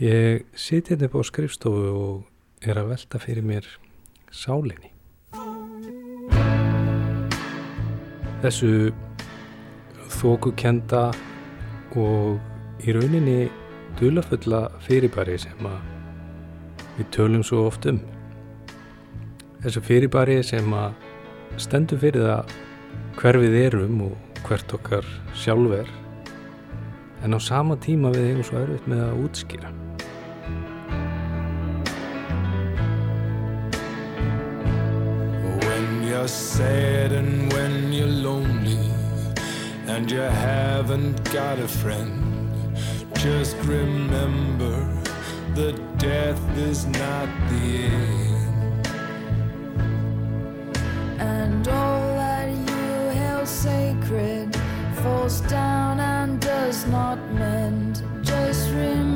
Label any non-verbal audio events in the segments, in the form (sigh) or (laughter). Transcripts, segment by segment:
Ég siti hérna upp á skrifstofu og er að velta fyrir mér sálinni. Þessu þókukenda og í rauninni dulafulla fyrirbæri sem við tölum svo oft um. Þessu fyrirbæri sem stendur fyrir það hver við erum og hvert okkar sjálf er en á sama tíma við eigum svo erfitt með að útskýra. Sad and when you're lonely and you haven't got a friend just remember that death is not the end And all that you held sacred falls down and does not mend. Just remember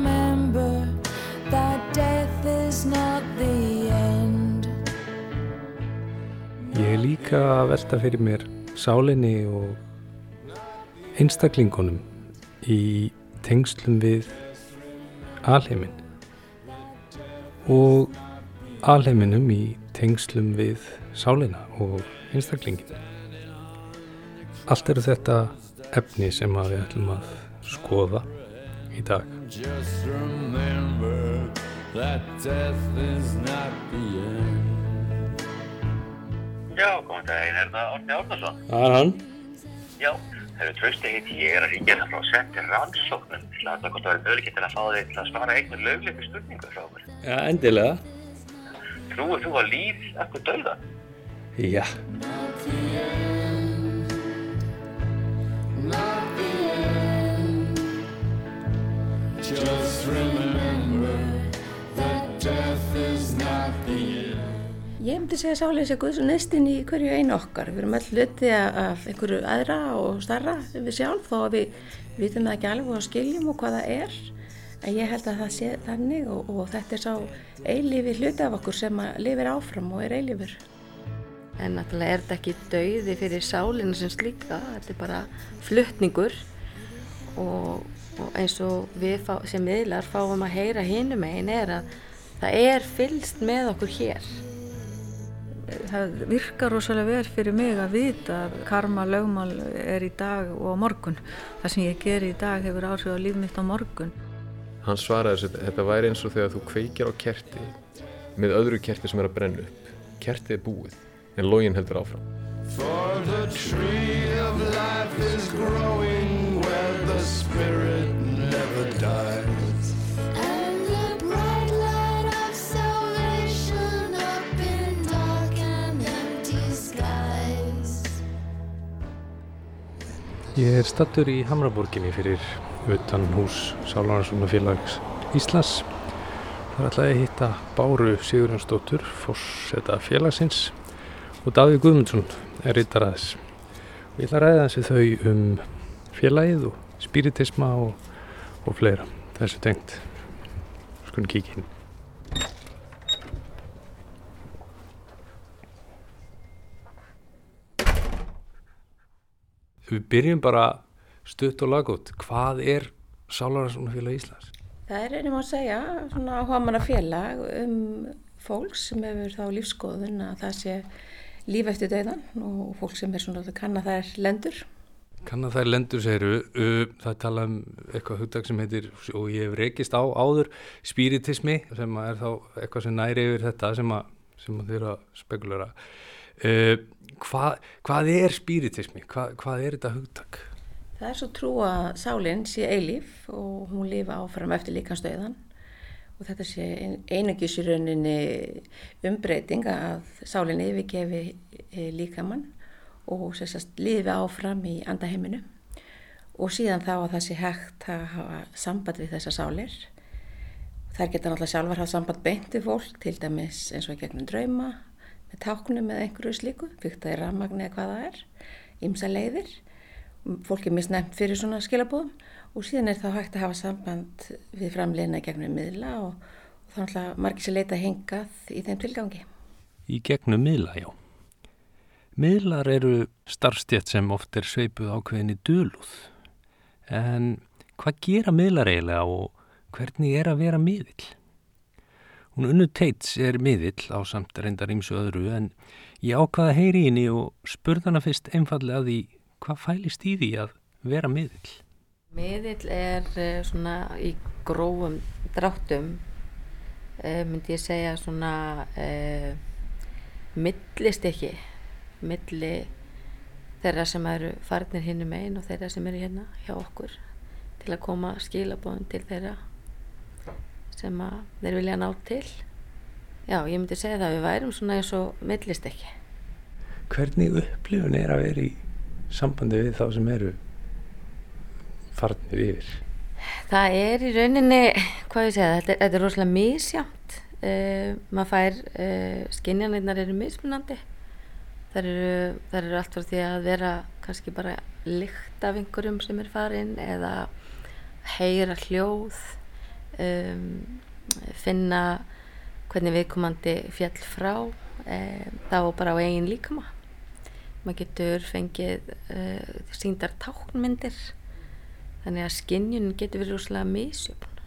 Ég er líka að velta fyrir mér sálinni og einstaklingunum í tengslum við alheimin og alheiminum í tengslum við sálina og einstaklingin. Allt eru þetta efni sem við ætlum að skoða í dag. Just remember that death is not the end Já, góðan daginn, er það Árni Árnason? Það er hann. Já, hefur trösti heiti ég er að ringja það frá setti rannsóknum til að það gott að vera möguleik til að fá þig til að svara einhver lögleipi spurningu frá okkur. Já, endilega. Trúið þú að líf eftir dauða? Já. Ég myndi segja sálinn sé Guðs neistinn í hverju einu okkar. Við erum all hluti af einhverju aðra og starra við sjálf þó að við vitum það ekki alveg og skiljum og hvað það er. En ég held að það sé þannig og, og þetta er sá eilífi hluti af okkur sem lifir áfram og er eilífur. En náttúrulega er þetta ekki dauði fyrir sálinu sem slíka, þetta er bara fluttningur og, og eins og við fá, sem miðlar fáum að heyra hinum einn er að það er fylst með okkur hér. Það virkar rosalega vel fyrir mig að vita að karma lögmál er í dag og á morgun. Það sem ég ger í dag hefur áhrif á líf mitt á morgun. Hann svaraði þessu, þetta væri eins og þegar þú kveikir á kerti með öðru kerti sem er að brenna upp. Kertið er búið, en login heldur áfram. For the tree of life is growing where the spirit never dies Ég er stattur í Hamraborginni fyrir utan hús Sálarnarsvunafélags Íslands. Það er alltaf að hitta Báru Sigurjónsdóttur, fórseta félagsins og Davíð Guðmundsson er rittaraðis. Og ég ætla að ræða þessi þau um félagið og spiritisma og, og fleira. Þessu tengt. Skulum kíkja Við byrjum bara stutt og laggótt. Hvað er Sálarnarsvunafélag Íslands? Það er einum að segja svona áhugamanna félag um fólks sem hefur þá lífskoðun að það sé líf eftir döðan og fólk sem er svona að kanna þær lendur. Kannan þær lendur segiru, uh, það tala um eitthvað hugdag sem heitir, og ég hef rekist á áður, spiritismi, sem að er þá eitthvað sem næri yfir þetta sem að, sem að þeirra spekulera. Uh, hvað, hvað er spiritismi? Hvað, hvað er þetta hugdag? Það er svo trú að sálinn sé eilíf og hún lifa áfram eftir líkansdauðan og þetta sé rauninni umbreyting að sálinn yfirgefi eh, líkamann og sérstast lifi áfram í andaheiminu og síðan þá að það sé hægt að hafa samband við þessa sálir. Þær geta náttúrulega sjálfar hafa samband beint við fólk, til dæmis eins og gegnum drauma, táknum eða einhverju slíku, fyrkt að er rafmagni eða hvað það er, ymsa leiðir. Fólk er misnæmt fyrir svona skilabóðum og síðan er þá hægt að hafa samband við framleina gegnum miðla og, og þá náttúrulega margir sér leita hengað í þeim tilgangi. Í gegnum miðla, já. Miðlar eru starfstjætt sem oft er sveipuð ákveðin í dölúð. En hvað gera miðlar eiginlega og hvernig er að vera miðill? Hún unnu teits er miðill á samt reyndar ímsu öðru en ég ákvaða heyri henni og spurði hana fyrst einfallega því hvað fælist í því að vera miðill? Miðill er uh, svona í grófum dráttum uh, myndi ég segja svona uh, millist ekki milli þeirra sem eru farnir hinnum einn og þeirra sem eru hérna hjá okkur til að koma skilabóðum til þeirra sem að þeir vilja ná til. Já, ég myndi segja það að við værum svona eins og millist ekki Hvernig upplifun er að vera í sambandi við þá sem eru farnir yfir? Það er í rauninni, hvað ég segja, þetta, þetta er rosalega misjamt uh, maður fær uh, skinjanirnar eru mismunandi. Það eru, það eru allt frá því að vera kannski bara lykt af einhverjum sem er farin eða heyra hljóð um, finna hvernig viðkomandi fjall frá um, þá bara á eigin líkama. Maður getur fengið uh, síndar táknmyndir þannig að skinnjun getur verið úrslega misjöfn.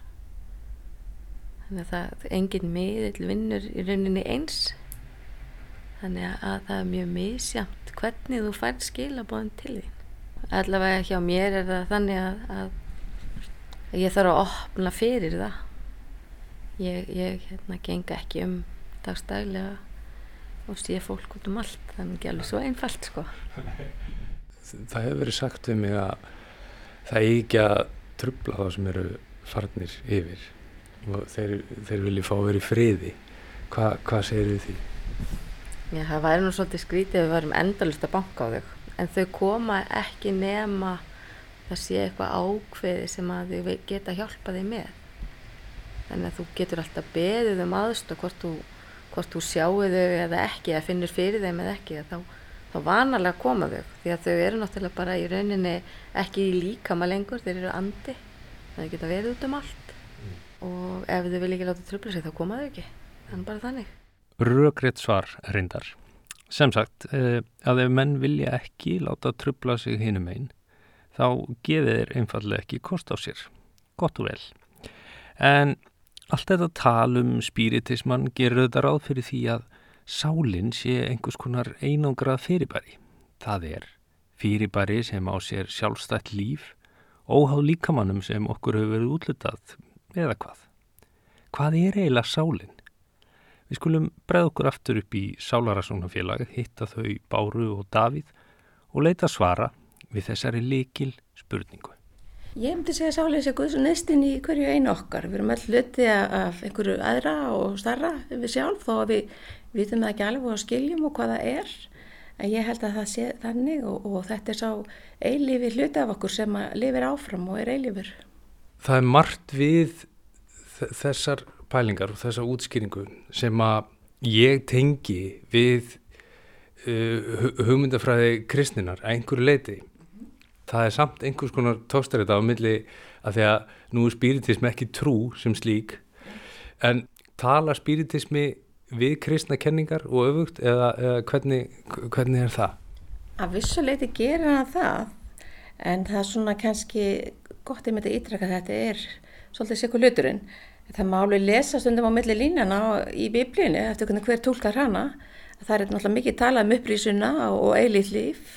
Þannig að það engin miðill vinnur í rauninni eins. Þannig að það er mjög misjamt hvernig þú fær skilabóðin til þín. Allavega hjá mér er það þannig að, að ég þarf að opna fyrir það. Ég, ég hérna genga ekki um dagstælega og sé fólk út um allt. Þannig ekki alveg svo einfalt sko. Það hefur verið sagt við mig að það er ekki að trubla þá sem eru farnir yfir og þeir, þeir vilja fá að í friði. Hva, hvað segir þið því? Já, það væri nú svolítið skrítið ef við varum endalust að banka á þau en þau koma ekki nema það sé eitthvað ákveði sem að þau geta hjálpa þig með. Þannig að þú getur alltaf beðið um aðstof hvort þú, þú sjáu þau eða ekki eða finnur fyrir þeim eða ekki þá, þá vanalega koma þau. Því að þau eru náttúrulega bara í rauninni ekki í líkama lengur, þeir eru andi. Það geta verið út um allt. Og ef þau vil ekki láta tröfla sig þá koma þau ekki, þannig bara þannig. Rökrétt svar reyndar. Sem sagt eh, að ef menn vilja ekki láta tröfla sig hinum einn þá geði þeir einfallega ekki kost á sér. Gott og vel. En allt þetta tal um spiritismann gerur þetta ráð fyrir því að sálinn sé einhvers konar einangrað fyrirbæri. Það er fyrirbæri sem á sér sjálfstætt líf óháð líkamannum sem okkur hefur verið útlutað eða hvað. Hvað er eiginlega sálinn Við skulum breða okkur aftur upp í Sálarasónafélag, hitta þau Báru og Davíð og leita svara við þessari likil spurningu. Ég myndi segja að sálinn sé Guðs og neistinn í hverju einu okkar. Við erum all hluti af einhverju aðra og starra við sjálf þó að við vitum það ekki alveg og skiljum og hvað það er. En ég held að það sé þannig og, og þetta er sá eilífi hluti af okkur sem lifir áfram og er eilífur. Það er margt við þessar pælingar og þessa útskýringu sem að ég tengi við uh, hugmyndafræði kristninar að einhverju leiti það er samt einhvers konar tóstar þetta á milli að því að nú er spiritismi ekki trú sem slík en tala spiritismi við kristna kenningar og öfugt eða, eða hvernig, hvernig er það? Að vissuleiti hann það en það er svona kannski gott einmitt að ítraka þetta er svolítið sikur hluturinn Það má alveg lesa stundum á milli línjana í biblíinu eftir hvernig hver tólkar hana. Það er náttúrulega mikið talað um upprísuna og eilíð líf.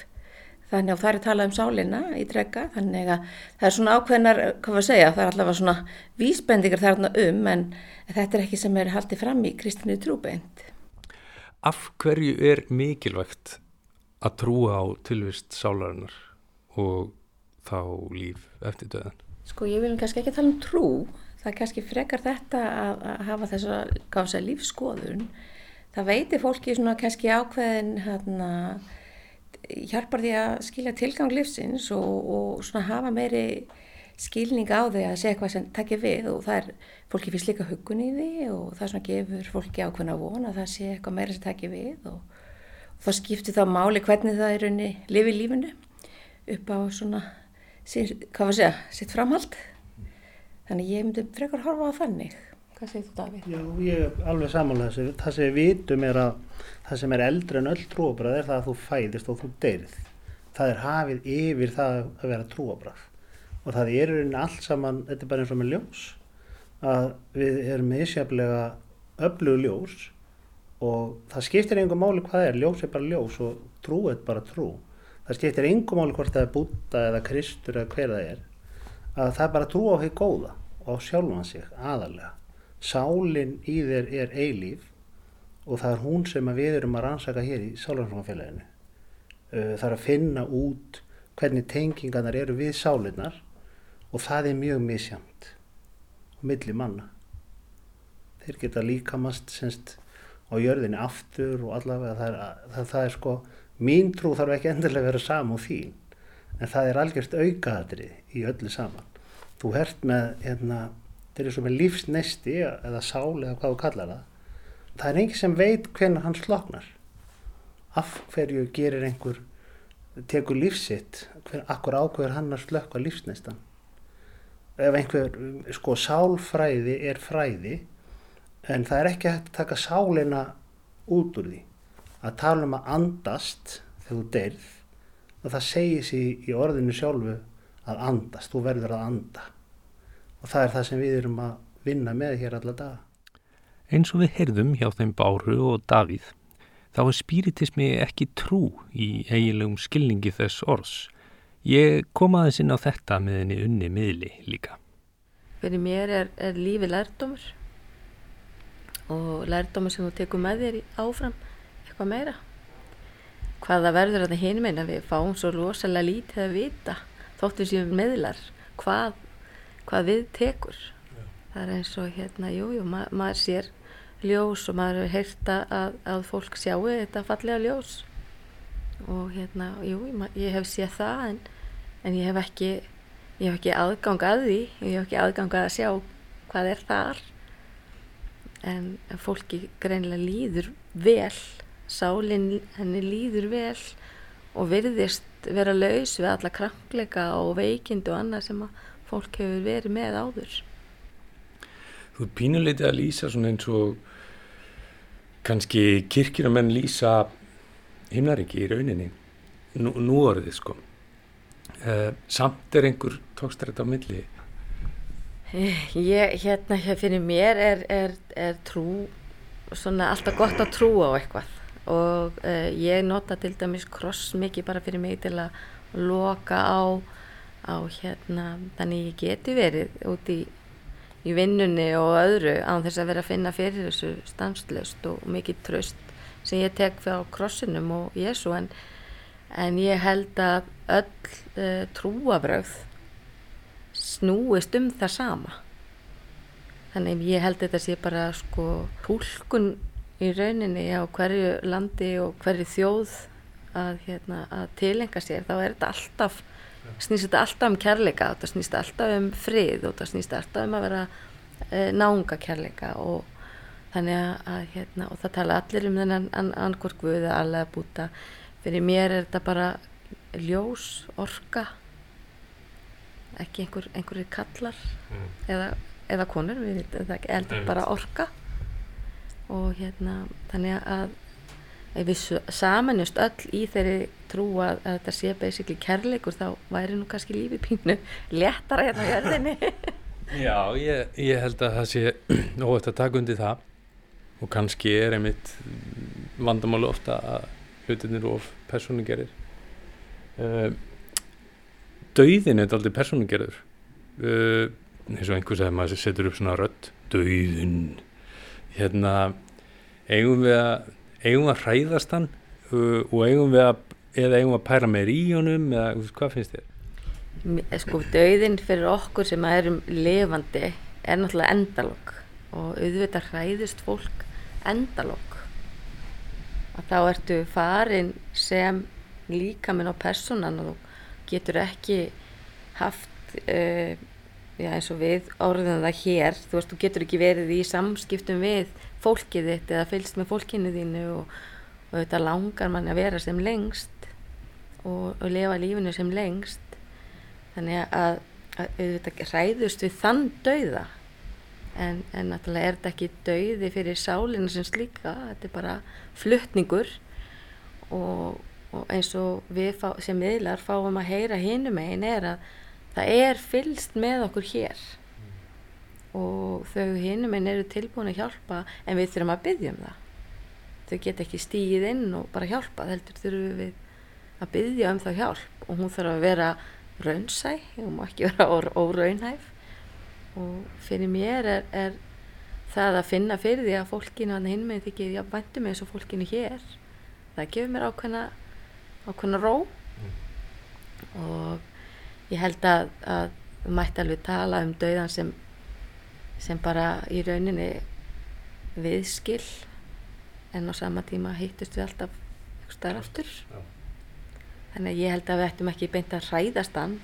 Þannig að það er talað um sálinna í dregga. Þannig að það er svona ákveðnar, hvað var að segja, það er allavega svona vísbendingar þarna um en þetta er ekki sem er haldið fram í kristinni trúbeint. Af hverju er mikilvægt að trúa á tilvist sálarinnar og þá líf eftir döðan? Sko ég vil kannski ekki tala um trú það er kannski frekar þetta að, að hafa þess að lífskoðun það veitir fólki svona kannski ákveðin hérna, hjálpar því að skilja tilgang lífsins og, og svona hafa meiri skilning á því að segja hvað sem takkir við og það er, fólki finnst líka hugun í því og það svona gefur fólki ákveðin að vona að það sé eitthvað meira sem takkir við og, og það skiptir þá máli hvernig það er unni lifi lífinu upp á svona, sín, hvað var að segja, sitt framhald Þannig ég myndi frekar horfa á þannig. Hvað segir þú Davíð? Já, ég er alveg samanlega þessu. Það sem við vitum er að það sem er eldri en öll trúabrað er það að þú fæðist og þú deyrið. Það er hafið yfir það að vera trúabrað. Og það er í rauninni allt saman, þetta er bara eins og með ljós. að við erum misjaflega öflugu ljós og það skiptir einhver máli hvað það er, ljós er bara ljós og trú er bara trú. Það skiptir einhver máli hvort það er Búta eða Kristur eða hver það er, að það er bara trú á heið góða og sjálfan sig aðalega. Sálinn í þér er eilíf og það er hún sem við erum að rannsaka hér í Sálansfélaginu. Það er að finna út hvernig tengingarnar eru við sálinnar og það er mjög misjamt á milli manna. Þeir geta líkamast semst á jörðinni aftur og allavega það er, það, það er sko, mín trú þarf ekki endilega að vera sam og þín en það er algjört aukaðatri í öllu saman. Þú hert með, hérna, þetta er svo með lífsnesti eða sál eða hvað þú kallar það. Það er enginn sem veit hvernig hann sloknar. Af hverju gerir einhver, tekur lífsitt, hver, akkur ákveður hann að slökka lífsnestan. Ef einhver, sko, sálfræði er fræði en það er ekki hægt að taka sálina út úr því að tala um að andast þegar þú deyrð og það segir sér í orðinu sjálfu að andast, þú verður að anda og það er það sem við erum að vinna með hér alla daga. Eins og við heyrðum hjá þeim Báru og Davíð þá er spiritismi ekki trú í eiginlegum skilningi þess orðs. Ég kom aðeins inn á þetta með henni unni miðli líka. Fyrir mér er, er lífi lærdómur og lærdómur sem þú tekur með þér áfram eitthvað meira. Hvaða verður þetta hinn meina við fáum svo rosalega lítið að vita þóttum séum meðlar hvað, hvað við tekur. Já. Það er eins og hérna, jújú, jú, ma maður sér ljós og maður hefur heyrta að, að fólk sjáu þetta fallega ljós og hérna, jú, ég hef séð það en, en ég hef ekki ég hef ekki aðgang að því ég hef ekki aðgang að sjá hvað er þar en fólki greinlega líður vel sálinn henni líður vel og virðist vera laus við alla krankleika og veikind og annað sem að fólk hefur verið með áður. Þú er pínuleitið að lýsa svona eins og kannski kirkir að menn lýsa himnaringi í rauninni nú, nú orðið sko. Uh, samt er einhver tókstrætt á milli. Ég, hérna hér fyrir mér er, er, er trú svona alltaf gott að trúa á eitthvað. Og uh, ég nota til dæmis kross mikið bara fyrir mig til að loka á, á hérna þannig ég geti verið út í í vinnunni og öðru án þess að vera að finna fyrir þessu stanslust og mikið tröst sem ég tek fyrir á krossinum og Jésu en, en ég held að öll uh, trúabröð snúist um það sama. Þannig ég held þetta sé bara sko húlkun í rauninni á hverju landi og hverju þjóð að, hérna, að tilenga sér þá er þetta alltaf snýst þetta alltaf um kærleika þetta snýst alltaf um frið og þetta snýst alltaf um að vera e, nánga kærleika og þannig að, að hérna, og það tala allir um þennan annarkvort guði alveg að búta fyrir mér er þetta bara ljós, orka ekki einhver, einhverjir kallar mm. eða, eða konur við veitum það ekki, eldur bara orka. Og hérna þannig að við samanjast öll í þeirri trú að, að þetta sé basically kærleikur þá væri nú kannski lífi pínu (laughs) léttara hérna á jörðinni. (laughs) Já, ég, ég held að það sé (clears throat) óvægt að taka undir það. Og kannski er einmitt vandamálu ofta að hlutinir of persónugerir uh, Dauðin er aldrei persónugerður. Uh, eins og einhvers að maður setur upp svona rött Dauðin hérna eigum við að eigum við að hræðast hann uh, og eigum við að eða eigum við að pæra meir í honum eða hvað finnst þér? Sko döðin fyrir okkur sem erum levandi er náttúrulega endalokk og auðvitað hræðist fólk endalokk að þá ertu farin sem líka minn á personan og getur ekki haft uh, já, eins og við orðum það hér þú veist, þú getur ekki verið í samskiptum við fólkið þitt eða fylgst með fólkinu þínu og, og þetta langar manni að vera sem lengst og, og lifa lífinu sem lengst. Þannig að, að auðvitað hræðust við þann dauða. En, en náttúrulega er þetta ekki dauði fyrir sálinu sem slíka þetta er bara fluttningur og, og eins og við fá, sem miðlar fáum að heyra hinum einn er að það er fylst með okkur hér og þau hinum en eru tilbúin að hjálpa en við þurfum að byggja um það. Þau get ekki stíið inn og bara hjálpa heldur þurfum við að byggja um það hjálp. Og hún þarf að vera raunsæ, hún má ekki (laughs) vera óraunhæf. Og fyrir mér er, er það að finna fyrir því að fólkinu hann hinn með ekki já, væntum eins og fólkinu hér. Það gefur mér ákveðna ákveðna ró. Mm. og ég held að, að mætti alveg tala um dauðan sem sem bara í rauninni viðskill en á sama tíma hýttust við alltaf eitthvað aftur Já. þannig að ég held að við ættum ekki beint að hræðast hann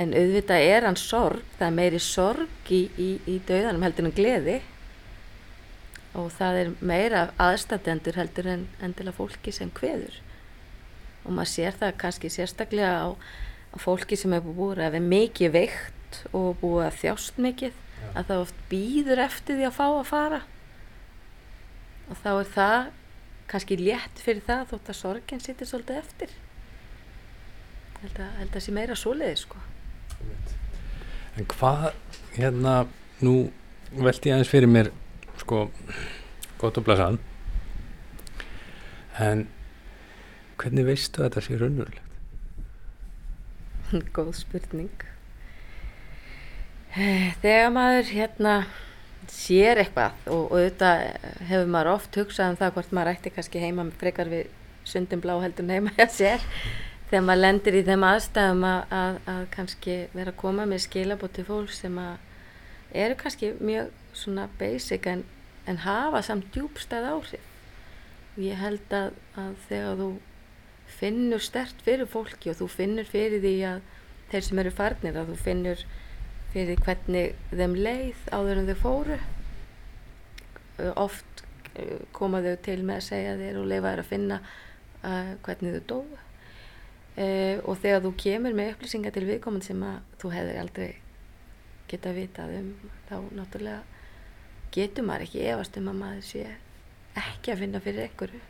en auðvitað er hann sorg það er meiri sorg í, í, í dauðanum heldur en gleði og það er meira aðstatendur heldur en endilega fólki sem hveður og maður sér það kannski sérstaklega á, á fólki sem hefur búið að vera mikið veikt og búið að þjást mikið. Að það oft býður eftir því að fá að fara. Og þá er það kannski létt fyrir það þótt að sorgin sittir svolítið eftir. Held að, held að sé meira svoleiði sko. En hvað hérna nú veldi ég aðeins fyrir mér sko gott og blasan en hvernig veistu að þetta sé raunverulegt? (laughs) Góð spurning Þegar maður hérna sér eitthvað og, auðvitað hefur maður oft hugsað um það hvort maður ætti kannski heima frekar við sundum blá heldur heima hjá sér. Þegar maður lendir í þeim aðstæðum að, að, að kannski vera að koma með skilabóti fólk sem að eru kannski mjög svona basic en, en hafa samt djúbstæð áhrif. Ég held að, að þegar þú finnur stert fyrir fólki og þú finnur fyrir því að þeir sem eru farnir að þú finnur fyrir hvernig þeim leið áður en þau fóru. Oft koma þau til með að segja þér og leifa þér að finna uh, hvernig þau dóðu uh, og þegar þú kemur með upplýsingar til viðkomand sem að þú hefur aldrei geta vitað um þá náttúrulega getur maður ekki efast um að maður sé ekki að finna fyrir einhverju.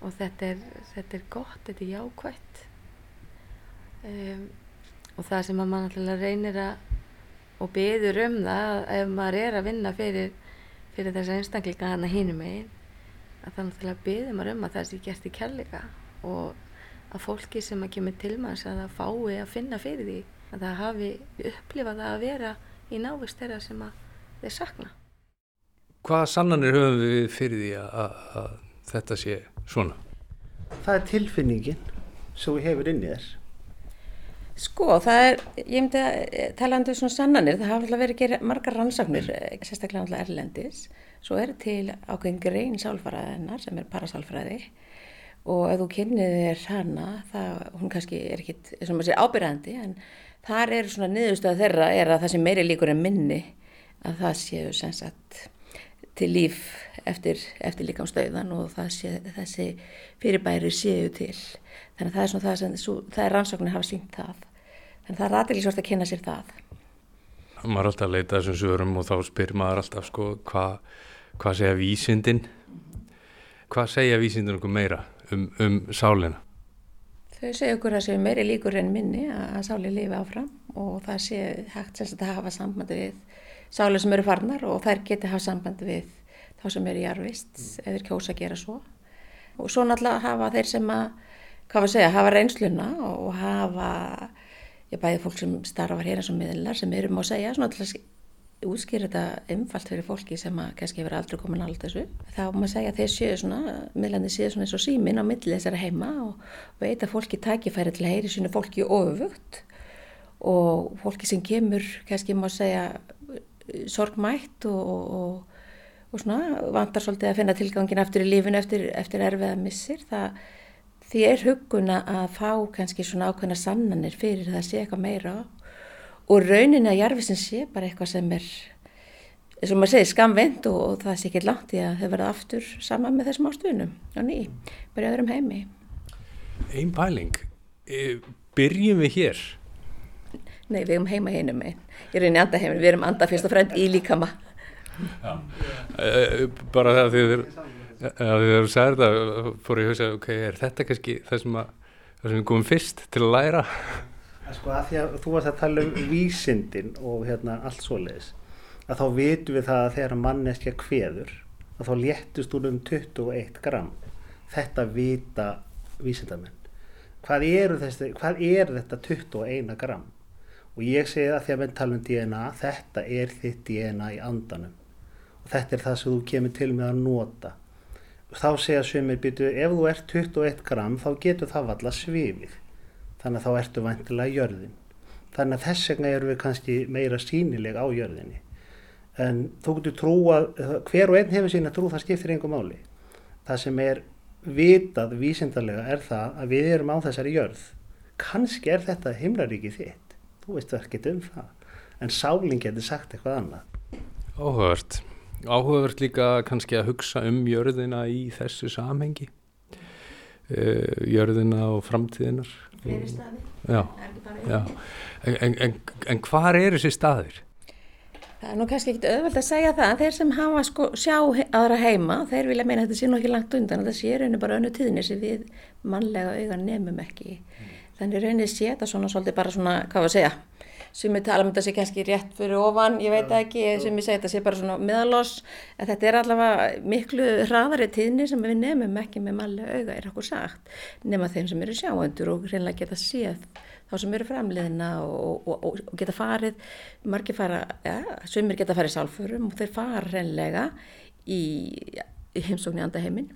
Og þetta er, þetta er gott, þetta er jákvægt um, og það sem að mann alltaf reynir að og byður um það ef maður er að vinna fyrir, fyrir þessa einstaklinga hana hínum einn að það náttúrulega byður maður um að það sé gert í kærleika og að fólki sem að kemur til maður að það fái að finna fyrir því að það hafi upplifað að vera í návist þeirra sem að þeir sakna Hvaða sannanir höfum við fyrir því að, að, að þetta sé svona? Það er tilfinningin sem við hefur inn í þess Sko, það er, ég myndi að talandi um svona sannanir, það hafa alltaf verið að gera margar rannsóknir, eh, sérstaklega alltaf erlendis, svo er til ákveðin grein sálfræðinar sem er parasálfræði. Og ef þú kynnið þér hana, það, hún kannski er ekkit, eins og maður sé ábyrðandi, en þar er svona niðurstöða þeirra er að það sem meiri líkur en minni, að það séu sem sagt til líf eftir, eftir líkamstöðan og sé, þessi fyrirbæri séu til. Þannig að það er það sem, það er rannsóknir hafa sínt það en það er aðeinsvort að kynna sér það. Maður er alltaf að leita þessum sögurum og þá spyr maður alltaf sko hvað hva segja vísindin? Hvað segja vísindin okkur meira um, um sálina? Þau segja okkur að séu meiri líkur en minni að sáli lifi áfram og það sé hægt að hafa sambandi við sáli sem eru farnar og þær geti hafa sambandi við þá sem eru í arvist eða kjósa að gera svo. Og svo náttúrulega hafa þeir sem að hvað var að segja, hafa reynsluna og hafa ég bæði fólk sem starfar hér eins og miðlar sem eru má segja svona alltaf útskýra þetta umfalt fyrir fólki sem að kannski hefur aldrei komin allt þessu. Þá má segja að þeir séu svona miðlandi séu svona eins og símin á milli þessara heima og veit að fólki tækifæri til að heyri svona fólki ofugt. Og fólki sem kemur kannski má segja sorgmætt og, og, og svona vantar svolítið að finna tilgangin eftir í lífinu eftir, eftir erfiða missir. Það því er huguna að fá kannski svona ákveðna sannanir fyrir það að sé eitthvað meira. Og rauninni að jarfisin sé bara eitthvað sem er eins og maður segir skamvind og, og það sé ekki langt í að þau verða aftur sama með þessum ástunum og ný, bara öðrum heimi. Einn pæling. E, byrjum við hér? Nei, við erum heima heinum einn ég er inn í andaheimin, við erum andað fyrst og fremd í líkama. Já, e, bara það að þið Þegar þú sagði þetta fór ég að hugsa, ok, er þetta kannski það sem, að, það sem við komum fyrst til að læra? Sko að því að þú varst að tala um vísindin og hérna allt svoleiðis. að þá vitum við það að þegar manneskja kveður að þá léttist úr um 21 gram þetta vita vísindamenn hvað er, þessi, hvað er þetta 21 gram og ég segi það þegar við talum um DNA þetta er þitt DNA í andanum og þetta er það sem þú kemur til með að nota þá segja svimir býtu ef þú ert 21 gram þá getur það valla svifið. Þannig að þá ertu vantilega jörðin. Þannig að þess vegna eru við kannski meira sínileg á jörðinni. En þú getur trúa hver og einn hefur sína trú það skiptir einhver máli. Það sem er vitað vísindarlega er það að við erum á þessari jörð. Kannski er þetta himlaríki þitt. Þú veist ekki um það. En sálinn getur sagt eitthvað annað. Áhugavert Áhugavert líka kannski að hugsa um jörðina í þessu samhengi uh, jörðina og framtíðinar Fleiri staði. Já, já. En, en, en, en hvar er þessi staðir? Það er nú kannski ekkit auðvöld að segja það, þeir sem hafa sko sjá aðra heima, þeir vilja meina að þetta sé nú ekki langt undan, að það sé rauninu bara önnu tíðinni sem við mannlega augan nefnum ekki. Þannig rauninu sé þetta svona svolítið bara svona, hvað var að segja, sem við tala um þetta sé kannski rétt fyrir ofan, ég veit það ekki, sem ég segi þetta sé bara svona meðaloss, en þetta er allavega miklu hraðari tíðni sem við nefnum ekki með mannlega auga, er okkur sagt, nema þeim sem eru sjáendur og hreinlega geta séð þá sem eru framliðina og, og, og, og geta farið, margir fara, ja, sumir geta farið sálförum og þeir fara hreinlega í, í heimsókn í andaheimin.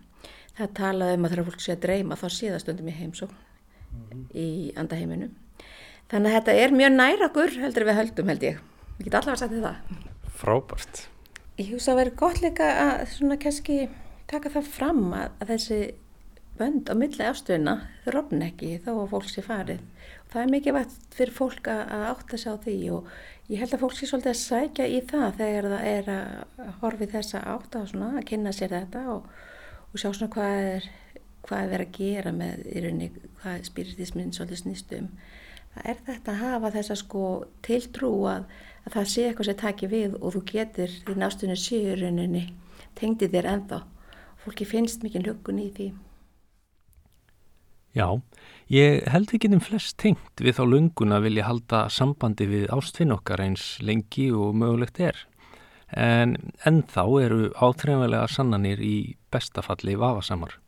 Það talaði um að þegar fólk sé að dreyma þá sé það stundum í heimsókn í andaheiminum. Þannig að þetta er mjög nær okkur heldur við höldum held ég. Við getum allavega sagt það. Frábært. Ég hugsa að vera gott líka að svona kannski taka það fram að, að þessi bönd á milli ástöðuna þrófn ekki þó að fólk sé farið. Og það er mikið vægt fyrir fólk að, að átta sig á því og ég held að fólk sé svolítið að sækja í það þegar það er að horfi þessa átta og svona að kynna sér þetta og, og sjá svona hvað er, hvað er verið að gera með í rauninni hvað spiritismin svolítið snýst um. Það er þetta að hafa þessa sko tiltrú að, að það sé eitthvað sem taki við og þú getur því nástunni séu í rauninni tengdi þér ennþá. Fólki finnst mikið hlukkun í því. Já, ég held við getum flest tengt við þá lungun að vilja halda sambandi við ástfinn okkar eins lengi og mögulegt er. En ennþá eru áþreifanlega sannanir í bestafalli vafasamar.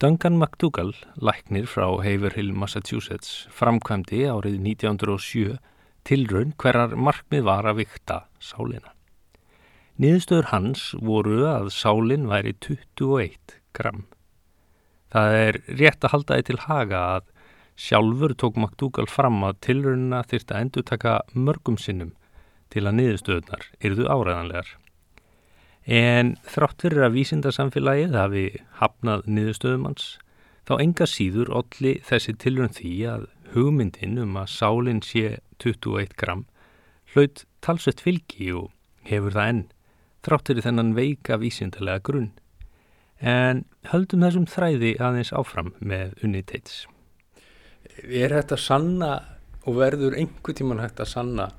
Duncan McDougall, læknir frá Haverhill, Massachusetts, framkvæmdi árið 1907 tilraun hverjar markmið var að vikta sálina. Niðurstöður hans voru að sálin væri 21 gram. Það er rétt að halda því til haga að sjálfur tók McDougall fram að tilraunina þyrta endur taka mörgum sinnum til að niðurstöðunar yrðu áræðanlegar. En þrátt fyrir að vísindarsamfélagið hafi hafnað niðurstöðum hans, þá enga síður olli þessi tilraun því að hugmyndin um að sálinn sé 21 gram hlaut talsvett fylgi og hefur það enn, þrátt fyrir þennan veika vísindarlega grunn. En höldum þessum þræði aðeins áfram með unni teits. Er þetta sanna og verður einhver tíman hægt að sanna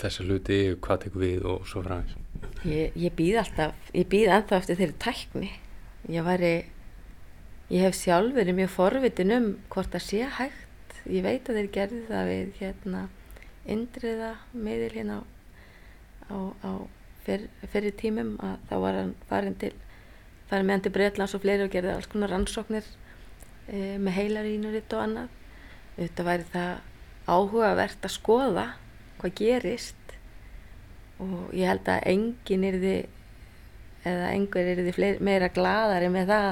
þessa hluti, hvað tekur við og svo fræðis? Ég, ég býð alltaf, ég býð ennþá eftir þeirri tækni. Ég væri, ég hef sjálf verið mjög forvitin um hvort það sé hægt. Ég veit að þeir gerði það við hérna indriða miðil hérna á, á fyr, fyrir tímum að þá var hann farin til, farin með hann til Breitlands og fleiri og gerði alls konar rannsóknir e, með heilarínuritt og annað. Þetta væri það áhugavert að skoða hvað gerist og ég held að enginn yrði eða einhver yrði fleiri, meira gladari með það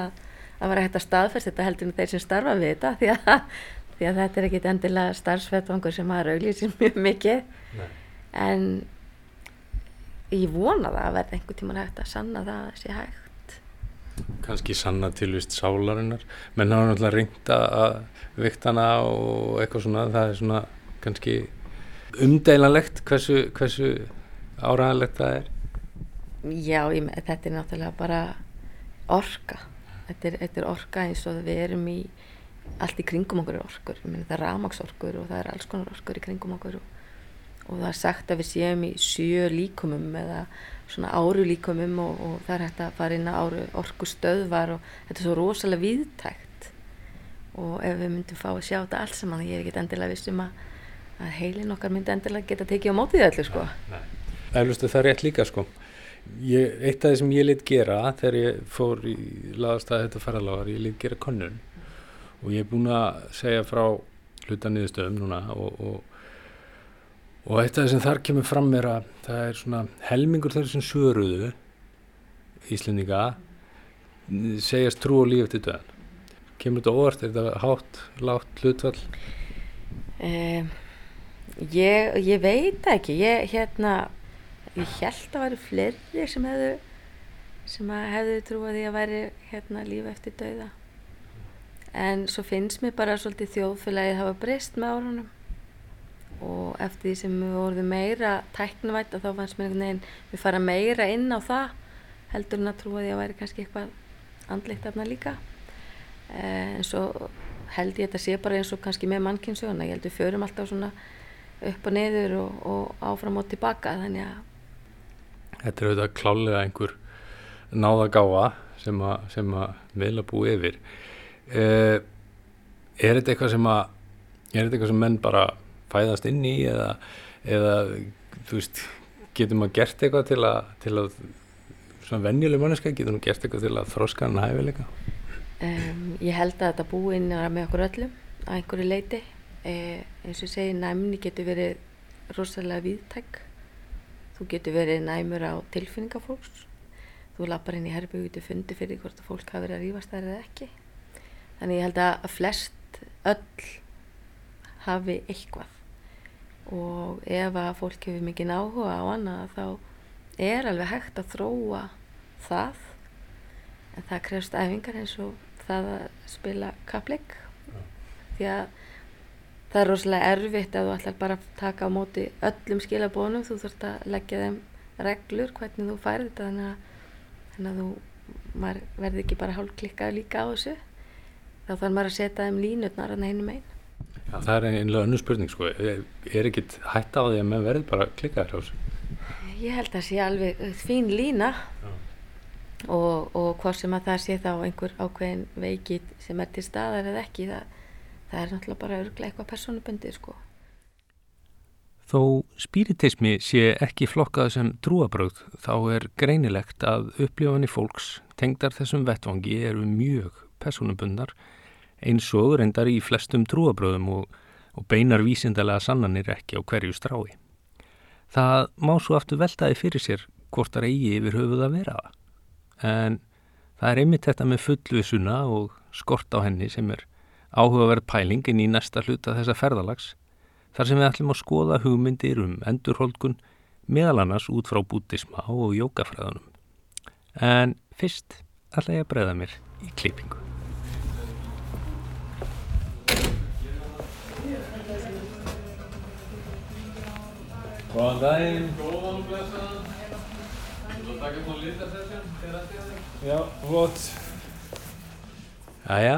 að var hægt að staðfæst þetta heldur en þeir sem starfa við þetta því að, (laughs) því að þetta er ekkit endilega starfsvettvangur sem maður auglýsir mjög mikið. Nei. en ég vona það að verða einhver tíman hægt að sanna það að sé hægt. Kanski sanna tilvist sálarinnar, menn hafa náttúrulega reynt að vikta hana og eitthvað svona, það er svona kannski umdeilanlegt hversu, hversu áræðanlegt það er. Já, ég, þetta er náttúrulega bara orka. Þetta er, þetta er orka eins og við erum í allt í kringum okkur er orkur. Meina, það er rafmagnsorkur og það er alls konar orkur í kringum okkur og, og það er sagt að við séum í sjö líkumum eða svona áru líkumum og, og það er hægt að fara inn á áru orku stöðvar og þetta er svo rosalega viðtækt og ef við myndum fá að sjá þetta allt saman, ég er ekki endilega viss um að, að heilin okkar myndi endilega geta tekið á mótið öllu sko. Eflustu það er rétt líka sko. Ég, eitt af því sem ég lit gera þegar ég fór í laðast að þetta ferðalágar, ég lit gera konnun og ég er búin að segja frá hluta niðurstöðum núna og, og, og eitt af því sem þar kemur fram er að það er svona helmingur þeir sem söruðu Íslendinga segjast trú og líf eftir döðan. Kemur þetta óvart, er þetta hátt látt hlutvall Um, ég, ég veit ekki, ég hérna, ég held að væri fleiri sem hefðu, sem hefðu trúið því að væri hérna líf eftir dauða. En svo finnst mér bara svolítið þjóðfélagið hafa breyst með árunum og eftir því sem við vorum meira tæknavætt og þá fannst mér einhvern veginn við fara meira inn á það heldur en að trúa því að væri kannski eitthvað andlíkt afna líka. Eh, en svo held ég þetta sé bara eins og kannski með mannkynsöguna, ég held við förum alltaf svona upp og niður og, og áfram og tilbaka þannig að Þetta er auðvitað klálega einhver náðagáa sem að, sem að meðla búi yfir. Eh, er þetta eitthvað sem að er þetta eitthvað sem menn bara fæðast inn í eða, eða þú veist, getur maður gert eitthvað til að, til að svona venjuleg manneska, getur maður gert eitthvað til að þróska hann hæfileika? Um, ég held að þetta búi inn með okkur öllum að einhverju leiti eh, eins og segi næmni getur verið rosalega viðtæk þú getur verið næmur á tilfinningafólks þú lappar inn í herbyggu getur fundið fyrir hvort fólk hafi verið að rífast þær eða ekki. Þannig ég held að flest öll hafi eitthvað. Og ef að fólk hefur mikið áhuga á annað þá er alveg hægt að þróa það. En það krefst æfingar eins og það að spila kapleik því að það er rosalega erfitt að þú ætlar bara að taka á móti öllum skilabónum þú þurft að leggja þeim reglur hvernig þú færði þetta þannig að, þannig að þú maður verði ekki bara hálf klikkað líka á þessu. Þá þarf maður að setja þeim línutnar að neinu megin. Já, það er einlega önnu spurning sko. Er, er ekkit hætt á því að menn verði bara klikkaður á þessu? Ég held að það sé alveg fín lína. Já. og, og hvort sem að það sé þá einhver ákveðin veikið sem er til staðar eða ekki það, það er náttúrulega bara örglega eitthvað personubundið sko. Þó spiritismi sé ekki flokkað sem trúabröð þá er greinilegt að upplifanir fólks tengdar þessum vettvangi eru mjög personubundar eins og reyndar í flestum trúabröðum og, og beinar vísindalega sannanir ekki á hverju strái. Það má svo aftur veltaði fyrir sér hvort það eigi yfir höfuð að vera það. En það er einmitt þetta með fullvisuna og skort á henni sem er áhugaverð pælingin í næsta hluta þessa ferðalags þar sem við ætlum að skoða hugmyndir um endurholdgun meðal annars út frá bútisma og jókafræðunum. En fyrst ætla ég að breyða mér í klippingu. Góðan daginn. Góðan og blessaðan. Þú taka svona þetta er það? Já, flott. Jæja,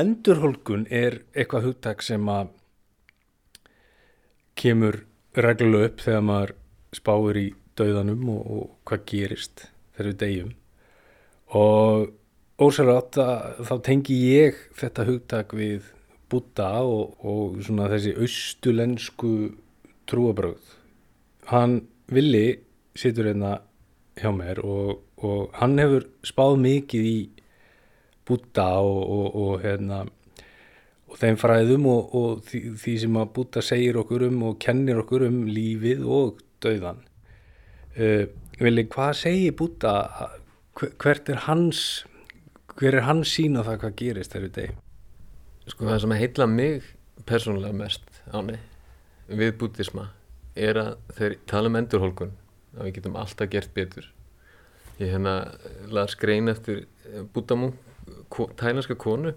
endurholgun er eitthvað hugtak sem að kemur reglulega upp þegar maður spáir í dauðanum og, og hvað gerist þegar við deyjum. Og ósæðan þá tengi ég þetta hugtak við Buddha og, og svona þessi austulensku trúabröð. Hann villi situr hérna hjá mér og, og hann hefur spáð mikið í Buddha og, og, og hérna og þeim fræðum og, því, því sem að Buddha segir okkur um og kennir okkur um lífið og dauðan. Uh, Vili, hvað segir? Hver- Hvert er hans, hver er hans sín á það hvað gerist þegar við deyjum? Sko það sem heitla mig persónulega mest áni við búddisma er að þeir tala um endurholkun að við getum alltaf gert betur ég hérna las grein eftir búddamú tælanska konu.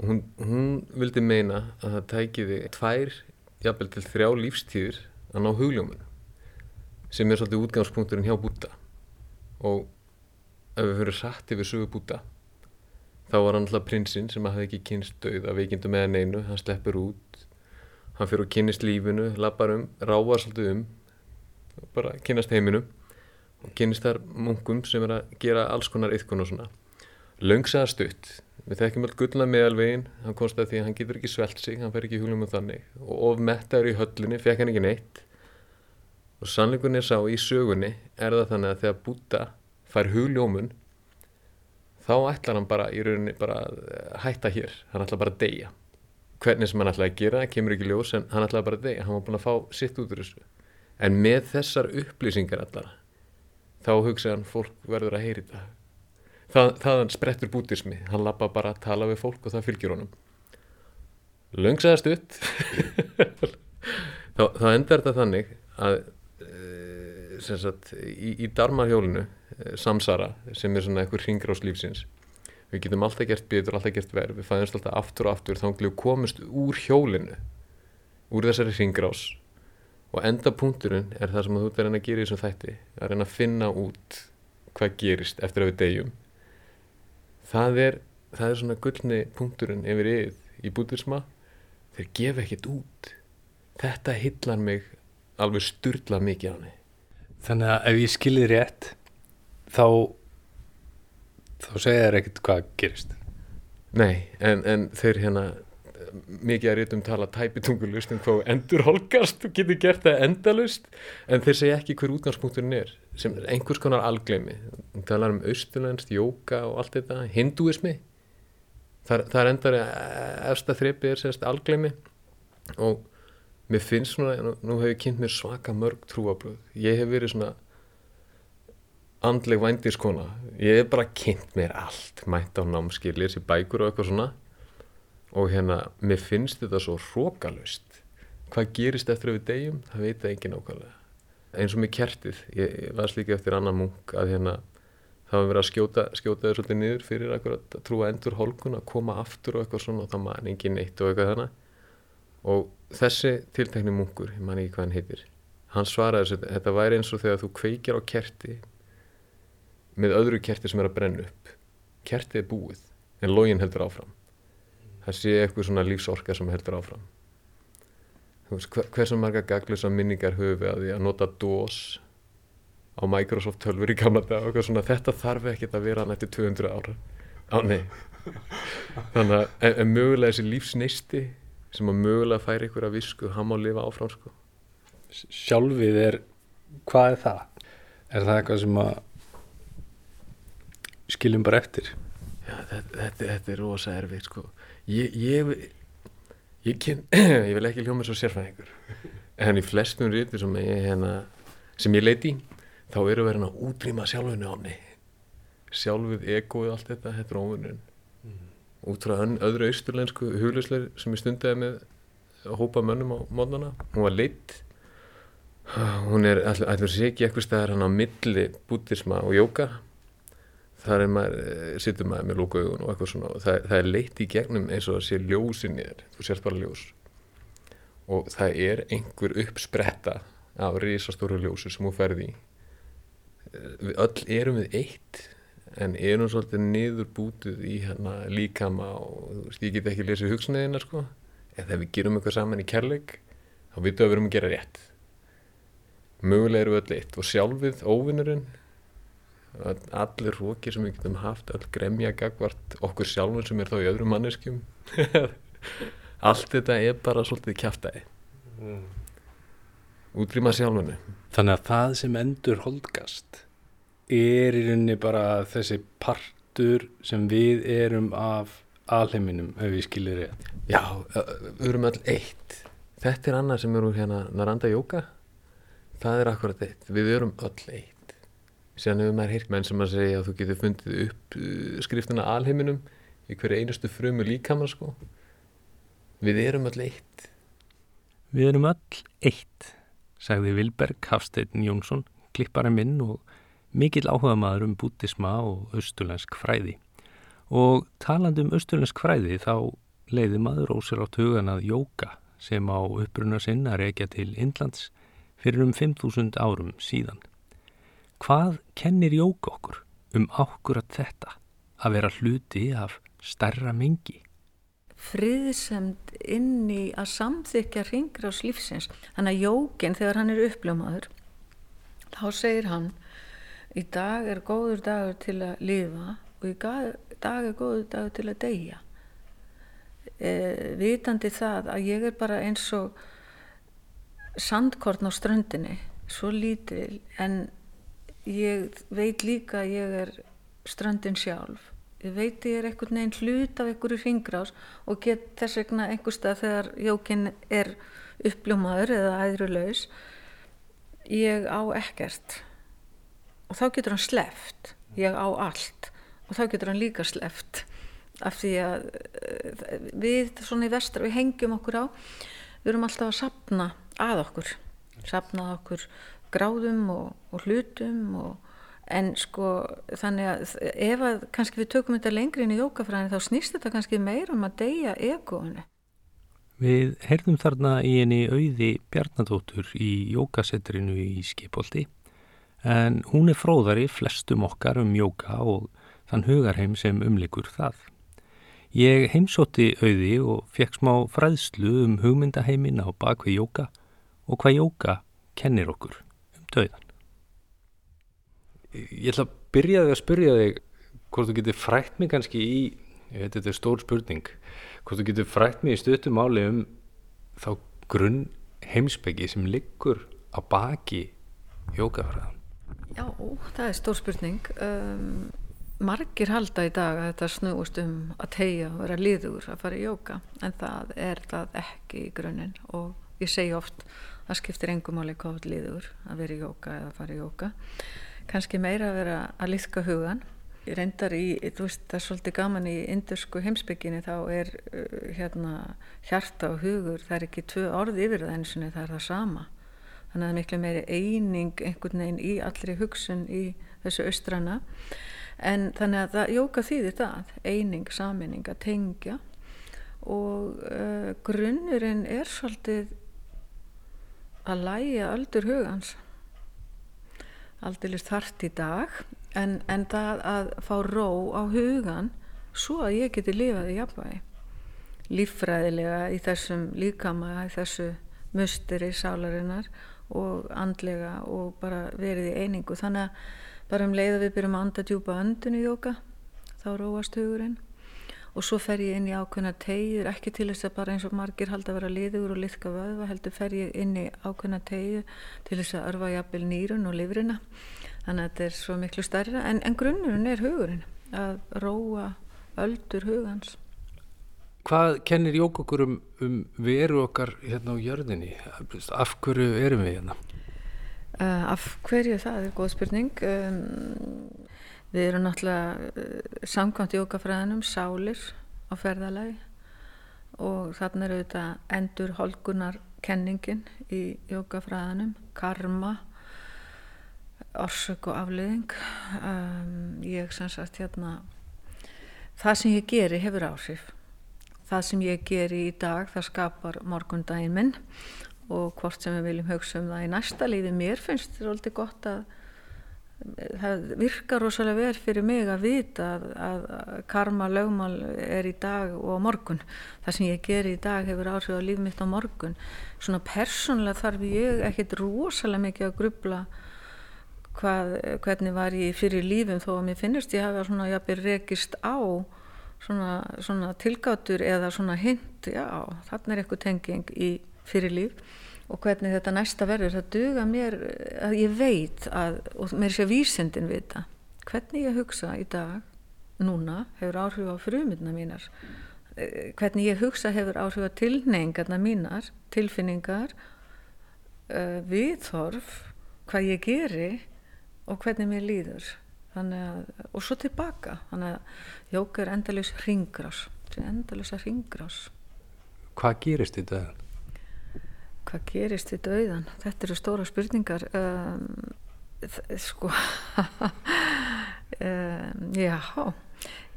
Og hún, hún vildi meina að það tækiði tvær, jafnvel til þrjá lífstíðir að ná hugljóminu sem er svolítið útgangspunkturinn hjá búdda. Og ef við fyrir satt yfir sögu búdda þá var hann alltaf prinsinn sem hafði ekki kynst döið að veikindum eða neinu, hann sleppur út hann fyrir að kynnist lífinu lappar um, rávar svolítið um bara kynnast heiminum og kynnist þar munkum sem er að gera alls konar yðkun og svona löngsaða stutt. Við þekkjum öll gullna meðalvegin hann komst að því að hann getur ekki svelt sig hann fer ekki í huglum um þannig. Og of mettaður í höllinni, fekk hann ekki neitt. Og sannleikunni sá í sögunni er það þannig að þegar Búta fær hugljómun þá ætlar hann bara í rauninni bara eh, hætta hér, hann ætlar bara að deyja. Hvernig sem hann ætlaði að gera, kemur ekki ljós en hann ætlaði bara að deyja, hann var búin að fá sitt út úr þessu. En með þessar upplýsingar allar þá hugsaði hann fólk verður að heyri þetta það, þaðan sprettur bútismi hann lappa bara að tala við fólk og það fylgjur honum. Löngsaðast upp. (laughs) Þá, þá endar þetta þannig að e, sagt, í, í darmarhjólinu e, samsara sem er svona eitthvað ringrás lífsins. Við getum alltaf gert betur, alltaf gert verð við fæðumst alltaf aftur og aftur. Þá við komumst úr hjólinu úr þessari ringrás og enda punkturinn er það sem þú ert að reyna að gera í þessum þætti. Að reyna að finna út hvað gerist eftir að við deyjum það er það er svona gullni punkturinn yfir yfir í bútisma þeir gefa ekkert út. Þetta hillar mig alveg styrla mikið á henni. Þannig að ef ég skilir rétt þá þá segja þér ekkert hvað gerist. Nei, en, en þeir hérna mikið að rítum tala tæpitungulust en þá endur holgast og getur gert það endalust en þeir segja ekki hver útgangspunkturinn er sem er einhvers konar algleimi við talar um austurlænst, jóka og allt þetta hinduismi þar, þar endar efsta þrepi er sérst algleimi og mér finnst svona, nú, nú hef ég kynnt mér svaka mörg trúabröð ég hef verið svona andleg vændiskona ég hef bara kynnt mér allt mætt á námskilir, sér bækur og eitthvað svona og hérna mér finnst þetta svo hrókalust hvað gerist eftir að við degjum það veit það ekki nákvæmlega. Eins og með kertið, ég, ég las líka eftir annan munk að hérna það var verið að skjóta, skjóta þau svolítið niður fyrir að trúa endur holkun að koma aftur og eitthvað svona og það man ekki neitt og eitthvað þannig og þessi tiltekni munkur, ég man ekki hvað hann heitir hann svaraði þessu, þetta væri eins og þegar þú kveikjar á kerti með öðru kerti sem er að brenna upp. Kertið er búið en login heldur áfram það sé eitthvað svona lífsorka sem heldur áfram. Veist, hver, hversu marga gaglusa minningar höfu að því að nota DOS á Microsoft tölfur í gamla dag og svona, þetta þarf ekki að vera nætti 200 ára á nei. Þannig að en, en mögulega þessi lífsneisti sem að mögulega færi ykkur að visku hann má lifa áfram sko. Sjálfið er, hvað er það? Er það eitthvað sem að skiljum bara eftir? Já, þetta, þetta, þetta er rosa erfið sko. Ég, ég, ég, kyn, (clears throat) ég vil ekki hljóma svo sérfæðingur en í flestum rítur sem ég, hérna, sem ég leiti þá eru verið að útrýma sjálfunu áni sjálfuð, egoið, allt þetta þetta er óvinnun mm. út frá öðru austurlensku hugleisleir sem ég stundiði með að hópa mönnum á mótnana hún var leitt hún er allur sér ekki eitthvað stæðar hann á milli bútisma og jóka þar er maður, eh, sittur maður með lóku augun og eitthvað svona og það, það er leitt í gegnum eins og það sé ljósin í þér, þú sést bara ljós. Og það er einhver uppspretta af risastóru ljósu sem þú ferði í. Eh, við öll erum við eitt en erum svolítið niður bútið í hérna líkama og veist, ég get ekki lesið hugsunniðina sko. En þegar við gerum eitthvað saman í kærleik þá vitum við að við erum að gera rétt. Mögulega erum við öll eitt og sjálfið óvinnurinn allir rókir sem við getum haft all gremja gagvart okkur sjálfur sem er þá í öðrum manneskjum. (laughs) Allt þetta er bara svolítið kæftæði mm. útrýma sjálfunni. Þannig að það sem endur holdgast er í rauninni bara þessi partur sem við erum af alheiminum ef við skilir rétt. Já, við erum all eitt. Þetta er annað sem eru hérna Naranda Jóka það er akkurat eitt, við erum öll eitt síðan hefur maður heyrt menn sem að segja að þú getur fundið upp uh, skriftina alheiminum í hverju einustu frumu líkamar sko. Við erum öll eitt. Við erum öll eitt sagði Vilberg Hafstein Jónsson klippari minn og mikill áhuga maður um bútisma og austurlensk fræði. Og taland um austurlensk fræði þá leiði maður ósir átt hugan að jóka sem á uppruna sinn að reykja til Indlands fyrir um 5.000 árum síðan Hvað kennir jók okkur um ákkurat þetta að vera hluti af stærra mingi? Friðsemd inn í að samþykja ringra á slífsins. Þannig að jókin þegar hann er uppljómaður, þá segir hann í dag er góður dagur til að lifa og í dag er góður dagur til að deyja. E, vitandi það að ég er bara eins og sandkorn á ströndinni svo lítil en ég veit líka að ég er strandin sjálf. Ég veit ég er einhvern veginn hlut af einhverju ringrás og get þess vegna einhverstað þegar jókin er uppljómaður eða æðrulaus ég á ekkert. Og þá getur hann sleft ég á allt. Og þá getur hann líka sleft af því að eh, við svona í vestra við hengjum okkur á. Við erum alltaf að sapna að okkur sapna okkur gráðum og, og hlutum og, en sko þannig að ef að kannski við tökum þetta lengri inn í jókafræðinu þá snýst þetta kannski meira um að deyja egoinu Við heyrðum þarna í henni auði Bjarnadóttur í jókasettrinu í Skipolti en hún er fróðari flestum okkar um jóka og þann hugarheim sem umlikur það. Ég heimsótti auði og fekk smá fræðslu um hugmyndaheimin á bakvið jóka og hvað jóka kennir okkur döðan. Ég ætla að byrja þig að spyrja þig hvort þú getur frætt mig kannski í, ég veit þetta er stór spurning, hvort þú getur frætt mig í stöttum áli um þá grunn heimsbyggi sem liggur á baki jókafræðan. Já, það er stór spurning. Um, margir halda í dag að þetta snúist um að tegja og vera liður að fara í jóka en það er það ekki í grunninn og ég segi oft það skiptir engum áli hvað liður að vera í jóka eða fara í jóka kannski meira að vera að liðka hugan ég reyndar í, þú veist það er svolítið gaman í indursku heimsbygginni þá er uh, hérna hjarta og hugur það er ekki tvö orð yfir það eins og það er það sama. Þannig að það er miklu meiri eining einhvern veginn í allri hugsun í þessu austrana. En þannig að það jóka þýðir það eining, saminning, að tengja. Og uh, grunnurinn er svolítið að læja öldur hugans aldrei þart í dag en, en það að fá ró á hugan svo að ég geti lifað í jafnvægi. Líffræðilega í þessum líkama í þessu musteri sálarinnar og andlega og bara verið í einingu. Þannig að bara um leið að við byrjum að anda djúpa öndun í jóka þá róast hugurinn og svo fer ég inn í ákveðna tegjur ekki til þess að bara eins og margir halda að vera liður og liðka vöðva heldur fer ég inn í ákveðna tegju til þess að örfa jafnvel nýrun og livrina þannig að þetta er svo miklu starra en, en grunnurinn er hugurinn að róa öldur hugans Hvað kennir jók okkur um, um veru okkar hérna á jörðinni? Af hverju erum við hérna? Uh, af hverju það er góð spurning um, við erum náttúrulega uh, samkvæmt jókafræðinum sálir á ferðalagi og þarna eru þetta endur holgunar kenningin í jókafræðinum karma orsök og afliðing um, ég sem sagt hérna það sem ég geri hefur áhrif. Það sem ég geri í dag það skapar morgundaginn minn og hvort sem við viljum hugsa um það í næsta lífi. Mér finnst þetta alltaf gott að það virkar rosalega vel fyrir mig að vita að, að karma lögmál er í dag og á morgun. Það sem ég ger í dag hefur áhrif á líf mitt á morgun. Svona persónlega þarf ég ekkert rosalega mikið að grubla hvað, hvernig var ég fyrir lífum þó að mér finnist ég hafa svona jafnir rekist á svona, svona tilgátur eða svona hint já, þarna er eitthvað tenging í fyrir líf og hvernig þetta næsta verður það duga mér að ég veit að, og mér sé vísendin vita hvernig ég hugsa í dag núna hefur áhrif á frumina mínar. Eh, hvernig ég hugsa hefur áhrif á tilneingarna mínar tilfinningar uh, viðhorf hvað ég geri og hvernig mér líður. Að, og svo tilbaka. Þannig að jóka er endalus ringrás endalus að ringrás Hvað gerist í döðan? Hvað gerist í döðan? Þetta eru stóra spurningar. Um, sko um, (laughs) já.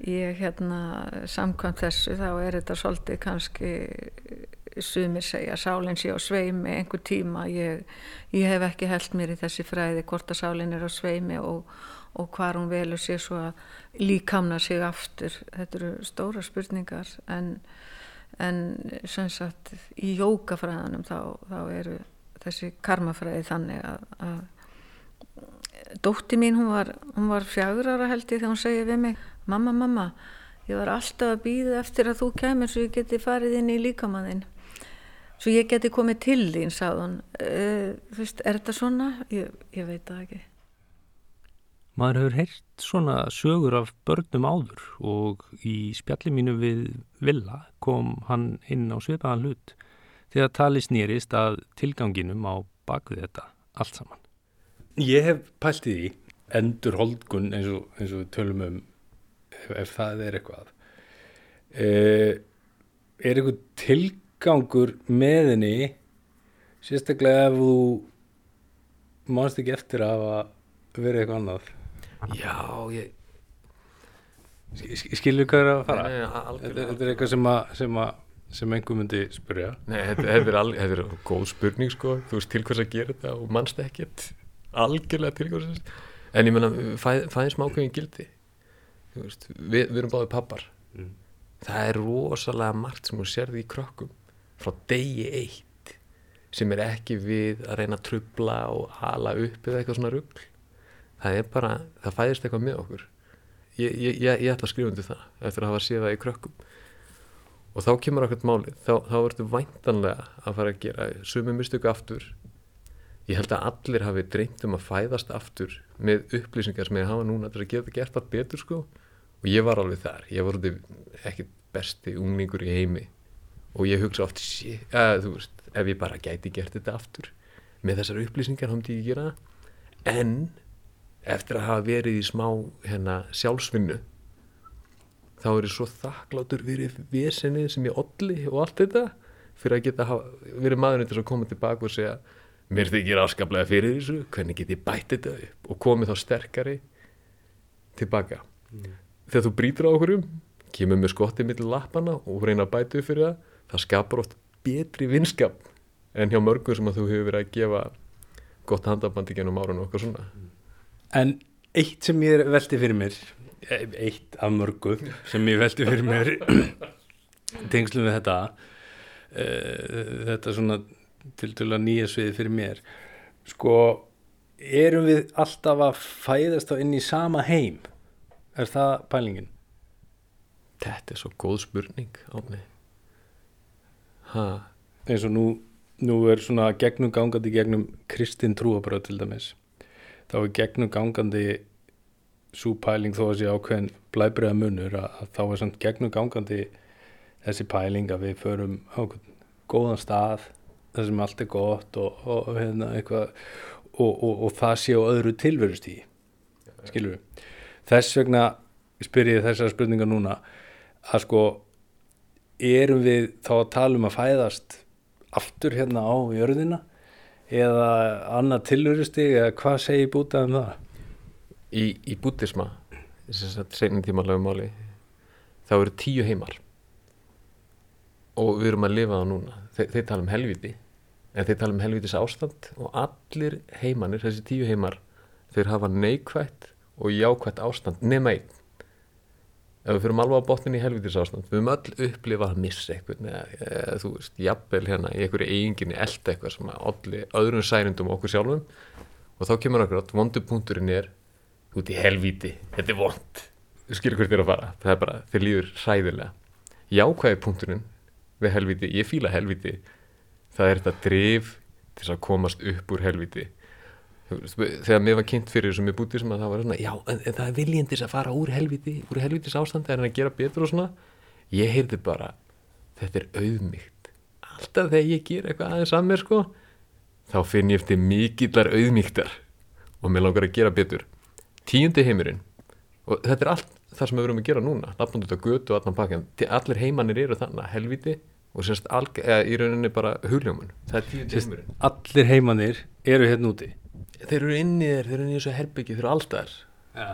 Ég hérna samkvæmt þessu þá er þetta svolítið kannski sumir segja sálinn sé á sveimi einhver tíma. Ég, ég hef ekki held mér í þessi fræði hvort að sálinn er á sveimi og, og hvar hún velur sér svo að líkamna sig aftur. Þetta eru stóra spurningar en, en sem sagt í jókafræðanum þá, þá eru þessi karmafræði þannig að, að dótti mín hún var, hún var fjagur ára held ég þegar hún segið við mig mamma mamma ég var alltaf að býða eftir að þú kemur svo ég geti farið inn í líkamannin svo ég geti komið til þín, sagði hún. Uh, þú veist, er þetta svona? Ég, ég veit það ekki Maður hefur heyrt svona sögur af börnum áður og í spjalli mínu við Villa kom hann inn á svipaðan hlut þegar tali snýrist að tilganginum á bakvið þetta allt saman. Ég hef pælt í endur holdgun eins og, eins og tölum um ef, ef það er eitthvað. E, er eitthvað tilgangur með henni sérstaklega ef þú mánst ekki eftir að verið eitthvað annað? Já, ég Skilur hvað er að fara? Nei, nei, Þetta, þetta er eitthvað sem, að, sem, sem einhver myndi spyrja. Nei, þetta, er er góð spurning sko, þú veist til hvers að gera þetta og mannst ekkert. Algjörlega til hvers en ég menna, fæ, fæðin smákvæðin gildi. Veist, við, við erum báðið pappar Mm. það er rosalega margt sem þú sérði í krökkum frá degi eitt sem er ekki við að reyna að trubla og hala upp eða eitthvað svona rugl það er bara, það fæðist eitthvað með okkur. Ég, ég, ég, ég ætla að skrifa undir það eftir að hafa séð það í krökkum. Og þá kemur okkur málið. Þá, þá ertu væntanlega að fara að gera sumi mistöku aftur. Ég held að allir hafi dreymt um að fæðast aftur með upplýsingar sem ég hafa núna til að geta gert það betur sko. Og ég var alveg þar, ég var ekki besti unglingur í heimi. Og ég hugsa oft að, veist, ef ég bara gæti gert þetta aftur. Með þessar upplýsingar myndi ég gera en eftir að hafa verið í smá hérna, sjálfsvinnu þá er ég svo þakklátur fyrir vesenið sem ég olli og allt þetta fyrir að geta verið maðurinn til að koma tilbaka og segja mér þykir afskaplega fyrir þessu hvernig get ég bætt þetta upp? Og komið þá sterkari tilbaka. Þegar þú brýtur á okkurum kemur með skottið millir lappana og reyna að bæta upp fyrir það það skapar oft betri vinskap en hjá mörgum sem að þú hefur verið að gefa gott handabandi gennum árun og okkar svona En eitt sem ég velti fyrir mér, e- eitt af mörgu sem ég velti fyrir mér tengslum við þetta, e, þetta svona til dæla nýja sviði fyrir mér, sko, erum við alltaf að fæðast á inn í sama heim? Er það pælingin? þetta er svo góð spurning Árni ha, eins og nú, nú er svona gegnum gangandi gegnum kristin trúabröð til dæmis þá er gegnum gangandi svo pæling þó að sé ákveðin blæbriða munur að, þá er samt gegnum gangandi þessi pæling að við förum á góðan stað þar sem allt er gott og, og, og, hérna, eitthvað, og, og, og það sé á öðru tilverustíði skilur við þess vegna spyr ég þessar spurningar núna að sko erum við þá að tala um að fæðast aftur hérna á jörðina eða annað tilhörusti eða hvað segir bútað um það? í, í búddisma segnin tímalega máli þá eru tíu heimar. Og við erum að lifa það núna. Þe, þeir tala um helviti en þeir tala um helvitis ástand og allir heimanir, þessi tíu heimar þeir hafa neikvætt og jákvætt ástand nema einn ef við fyrir alveg á botnin í helvitis ástand við höfum öll upplifað að missa eitthvað eða, þú veist, jafnvel hérna í einhverju eiginginni elda eitthvað sem að olli öðrum særindum okkur sjálfum. Og þá kemur okkur átt, vondupunkturinn er út í helviti, þetta er vond þú skilur hvert þér að fara, það er bara þeir líður hræðilega. Jákvæði punkturinn við helviti, ég fíla helviti það er þetta drif til að komast upp úr helviti þegar mér var kynnt fyrir þessum með bútism að það var svona, já, en, en það er viljandis að fara úr helviti, úr helvitis ástandi en að gera betur og svona. Ég heyrði bara, þetta er auðmygt alltaf þegar ég ger eitthvað aðeins að mér sko þá finn ég eftir mikillar auðmygtar og mér langar að gera betur. Tíundi heimurinn og þetta er allt það sem við verum að gera núna nafnum þetta götu og allan pakkan allir heimannir eru þannig, helviti og sérst í rauninni bara hugljómun. Er allir heimannir eru hérna úti þeir eru inni þér, þeir eru inni í þessu herbyggi, þeir eru ja.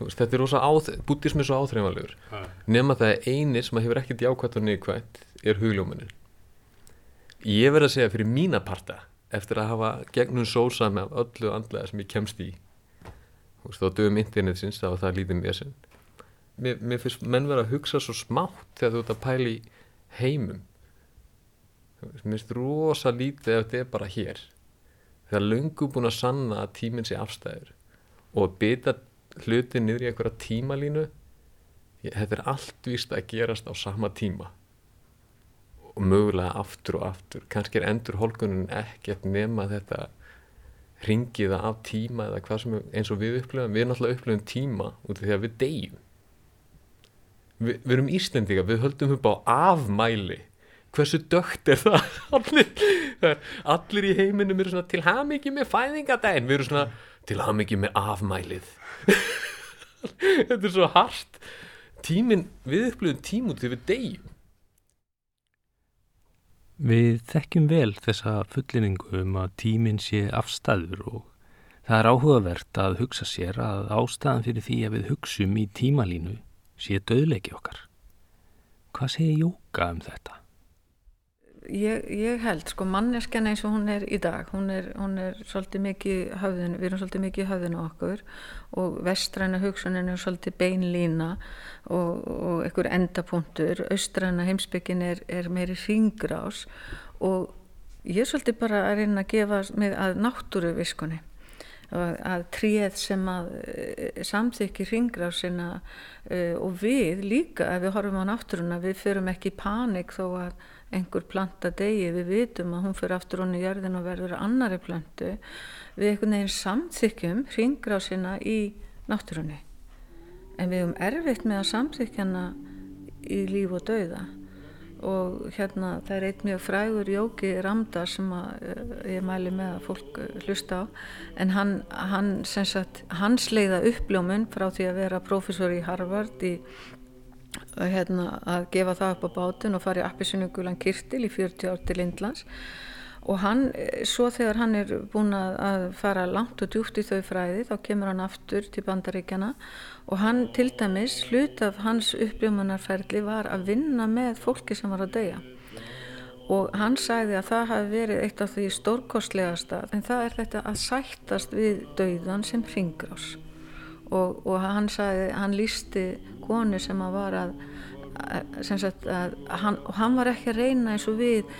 veist, þetta er rosa áþ, búttismi er svo áþreifanlegur. Ja. nema það er eini sem hefur ekkert jákvæmt og neikvæmt er hugljómanin ég verð að segja fyrir mína parta eftir að hafa gegnum sósa með öllu andlega sem ég kemst í þá dögum internetsins þá það lítið mér sinn mér, mér finnst menn vera að hugsa svo smátt þegar þú ert að pæla í heimum. Mér finnst rosa lítið ef þetta er bara hér það er löngu búin að sanna að tíminn sé afstæður og að bytta hluti niður í einhverja tímalínu þetta er allt víst að gerast á sama tíma. Og mögulega aftur og aftur. Kannski er endur hólkunin ekkert nema þetta ringiða af tíma eða hvað sem eins og við upplifum. Við náttúrulega upplifum tíma út af því að við deyjum. Vi, við erum Íslendinga, við höldum upp á afmæli hversu dögt er það? (laughs) Allir, allir í heiminum eru svona til hamingi með fæðingadaginn. Við erum svona til hamingi með afmælið. (laughs) Þetta er svo hart. Tímin, við upplifum tím út því við deyjum. Við þekkjum vel þessa fullinningu um að tíminn sé afstæður og það er áhugavert að hugsa sér að ástæðan fyrir því að við hugsum í tímalínu sé döðleiki okkar. Hvað segir Jóka um þetta? Ég, ég held, sko, manneskjan eins og hún er í dag, hún er, hún er svolítið mikið höfðun, við erum svolítið mikið höfðun á okkur og vestræna hugsunin er svolítið beinlína og, og einhver endapunktur, austræna heimsbyggin er, er meiri hringrás og ég er svolítið bara að reyna að gefa mig að náttúru viskunni að tríð sem að uh, samþykki hringrásina uh, og við líka ef við horfum á náttúruna, við förum ekki í panik þó að einhver planta degi, við vitum að hún fyrir aftur honni í jörðin og verður annari plantu við einhvern veginn samþykjum hringrásina í náttúrunni. En við höfum erfitt með að samþykja hana í líf og dauða. Og hérna það er eitt mjög frægur jóki Ramda sem að, ég mæli með að fólk hlusta á. En hann, hann sagt, hans leiða uppljómun frá því að vera profesor í Harvard í hérna, að gefa það upp á bátun og fara í appisunningulan Kirtil í 40 ár til Indlands. Og hann, svo þegar hann er búin að fara langt og djúpt í þau fræði þá kemur hann aftur til bandaríkjana og hann til dæmis hlut af hans uppljómanarferðli var að vinna með fólki sem var að deyja. Og hann sagði að það hafi verið eitt af því stórkostlegasta en það er þetta að sættast við dauðan sem ringrás og, og hann sagði, hann lísti konu sem að var að, sem sagt, að hann, hann var ekki að reyna eins og við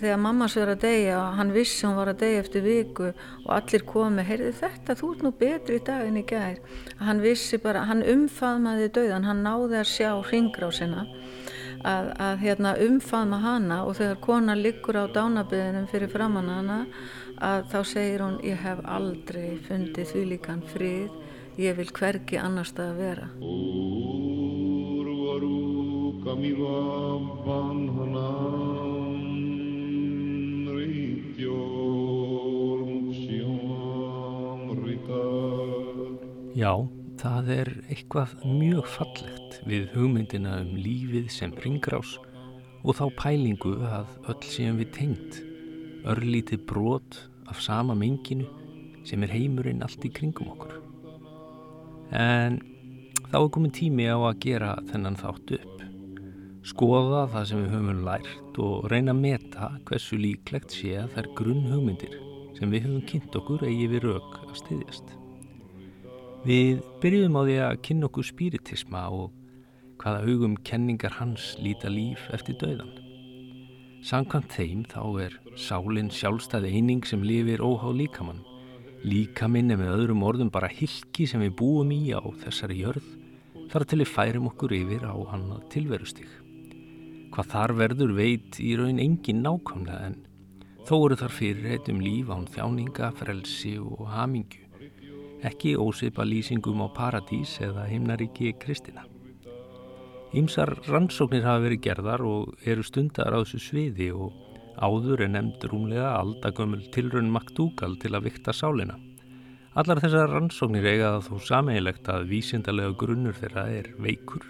þegar mammas verið að deyja og hann vissi hún var að deyja eftir viku og allir komi, heyrði þetta, þú ert nú betri í dag en í gær. Hann vissi bara, hann umfaðmaði döðan, hann náði að sjá ringgrásina að, að hérna, umfaðma hana og þegar kona liggur á dánabiðinum fyrir framann hana að þá segir hún, ég hef aldrei fundið því líkan frið ég vil hvergi annars það að vera Já, það er eitthvað mjög fallegt við hugmyndina um lífið sem ringrás og þá pælingu að öll séum við tengt örlítið brot af sama menginu sem er heimurinn allt í kringum okkur en þá er komin tími á að gera þennan þátt upp. Skoða það sem við höfum lært og reyna að meta hversu líklegt sé að er grunn hugmyndir sem við höfum kynnt okkur eigi við rauk að styðjast. Við byrjuðum á því að kynna okkur spiritisma og hvaða hugum kenningar hans líta líf eftir döðan. Sankant þeim þá er sálinn sjálfstæði eining sem lifir óhá líkamann Líkaminn er með öðrum orðum bara hilki sem við búum í á þessari jörð þar til við færum okkur yfir á hann tilverustig. Hvað þar verður veit í raun engin nákvæmlega en þó eru þar fyrir heitum líf án þjáninga, frelsi og hamingju. Ekki ósipa lýsingum á paradís eða himnaríki kristina. Ímsar rannsóknir hafa verið gerðar og eru stundar á þessu sviði og Áður er nefnd rúmlega aldagömmul tilrun maktúkal til að vikta sálina. Allar þessar rannsóknir eiga það þó sameigilegt að vísindarlega grunnur þeirra er veikur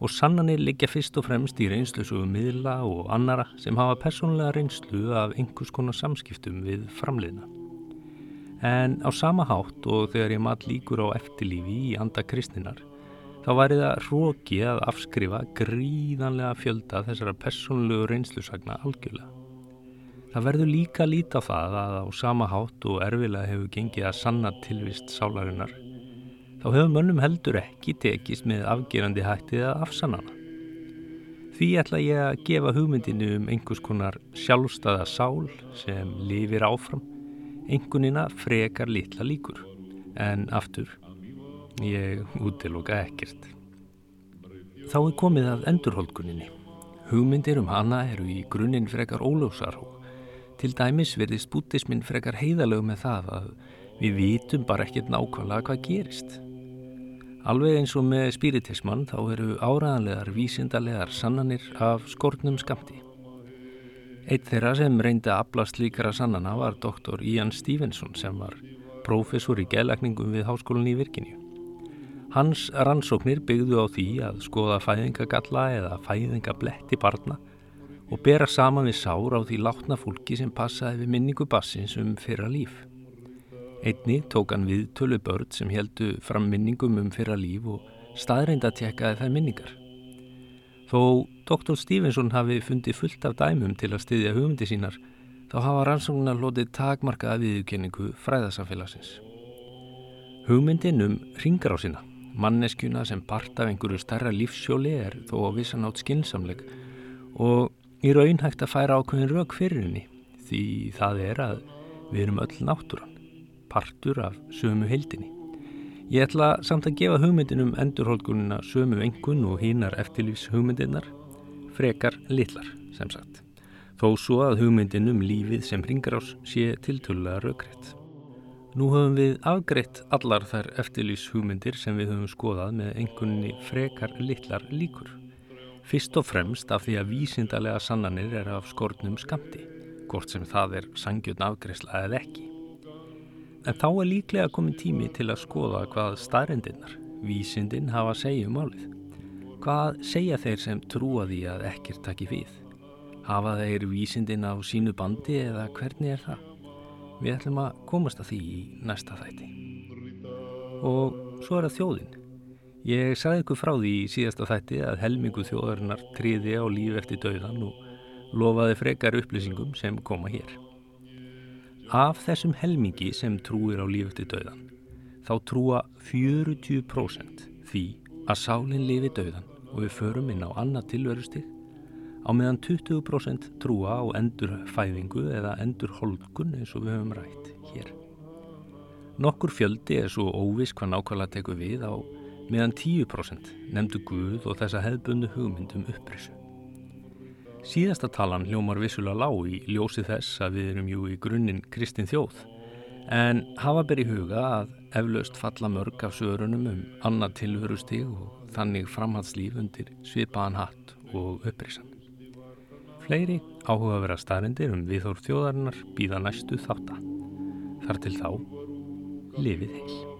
og sannanir liggja fyrst og fremst í reynslusugum miðla og annara sem hafa persónulega reynslu af einhvers konar samskiptum við framliðna. En á sama hátt og þegar ég mat líkur á eftirlífi í anda kristinar þá væri það hróki að afskrifa gríðanlega fjölda þessara persónulegu reynslusagna algjörlega. Það verður líka lít á það að á sama hátt og erfilega hefur gengið að sanna tilvist sálarinnar. Þá hefur mönnum heldur ekki tekist með afgerandi hættið að afsannana. Því ætla ég að gefa hugmyndinu um einhvers konar sjálfstæða sál sem lifir áfram, einhvernina frekar litla líkur. En aftur, ég útiloka ekkert. Þá er komið að endurholkuninni Hugmyndir um hana eru í grunninn frekar óljósar og til dæmis verðist bútismin frekar heiðalög með það að við vitum bara ekkert nákvæmlega hvað gerist. Alveg eins og með spiritismann þá eru áraðanlegar vísindarlegar sannanir af skortnum skamti. Eitt þeirra sem reyndi að ablast líkara sannana var doktor Ian Stevenson sem var prófessor í gælagningum við háskólan í Virginju. Hans rannsóknir byggðu á því að skoða fæðingagalla eða fæðingabletti barna og bera saman við sár á því látna fólki sem passaði við minningu bassins um fyrra líf. Einni tók hann við tölu börn sem heldu fram minningum um fyrra líf og staðreinda tjekkaði þær minningar. Þó Dr. Stevenson hafi fundið fullt af dæmum til að styðja hugmyndi sínar þá hafa rannsóknar lotið takmarkaða viðurkenningu fræðasamfélagsins. Hugmyndin um ringarásina manneskjuna sem part af einhverju starra lífsjóli er þó að vissan átt skinsamleg og í raun hægt að færa ákveðin rauk fyrir henni því það er að við erum öll náttúran, partur af sömu heildinni. Ég ætla samt að gefa hugmyndinum endurholkunina sömu engun og hínar eftirlýfs hugmyndinnar, frekar litlar sem sagt, þó svo að hugmyndinum lífið sem ringar ás sé tiltölulega raukriðt. Nú höfum við afgreitt allar þær eftirlýs hugmyndir sem við höfum skoðað með einhvernig frekar litlar líkur. Fyrst og fremst af því að vísindarlega sannanir er af skortnum skamti, hvort sem það er sangjörn afgreifsla eða ekki. En þá er líklega komin tími til að skoða hvað staðrindinnar, vísindin, hafa að segja um álið. Hvað segja þeir sem trúa því að ekkert takki við? Hafa þeir vísindin á sínu bandi eða hvernig er það? Við ætlum að komast að því í næsta þætti. Og svo er það þjóðin. Ég sagði ykkur frá því í síðasta þætti að helmingu þjóðarinnar triði á líf eftir dauðan og lofaði frekar upplýsingum sem koma hér. Af þessum helmingi sem trúir á líf eftir dauðan þá trúa 40% því að sálinn lifi dauðan og við förum inn á annað tilverustig á meðan 20% trúa á endurfæðingu eða endurholgun eins og við höfum rætt hér. Nokkur fjöldi er svo óvis hvað nákvæmlega tekur við á meðan 10% nefndu Guð og þessa hefðbundu hugmyndum upprisu. Síðasta talan hljómar vissulega lág í ljósi þess að við erum jú í grunninn kristin þjóð en hafa ber í huga að eflaust falla mörg af sörunum um annað tilverustig og þannig framhaldslíf undir svipaðan hatt og upprisan. Fleiri áhuga vera staðrindir um viðhór þjóðarinnar býða næstu þátta. Þar til þá, lifið heil.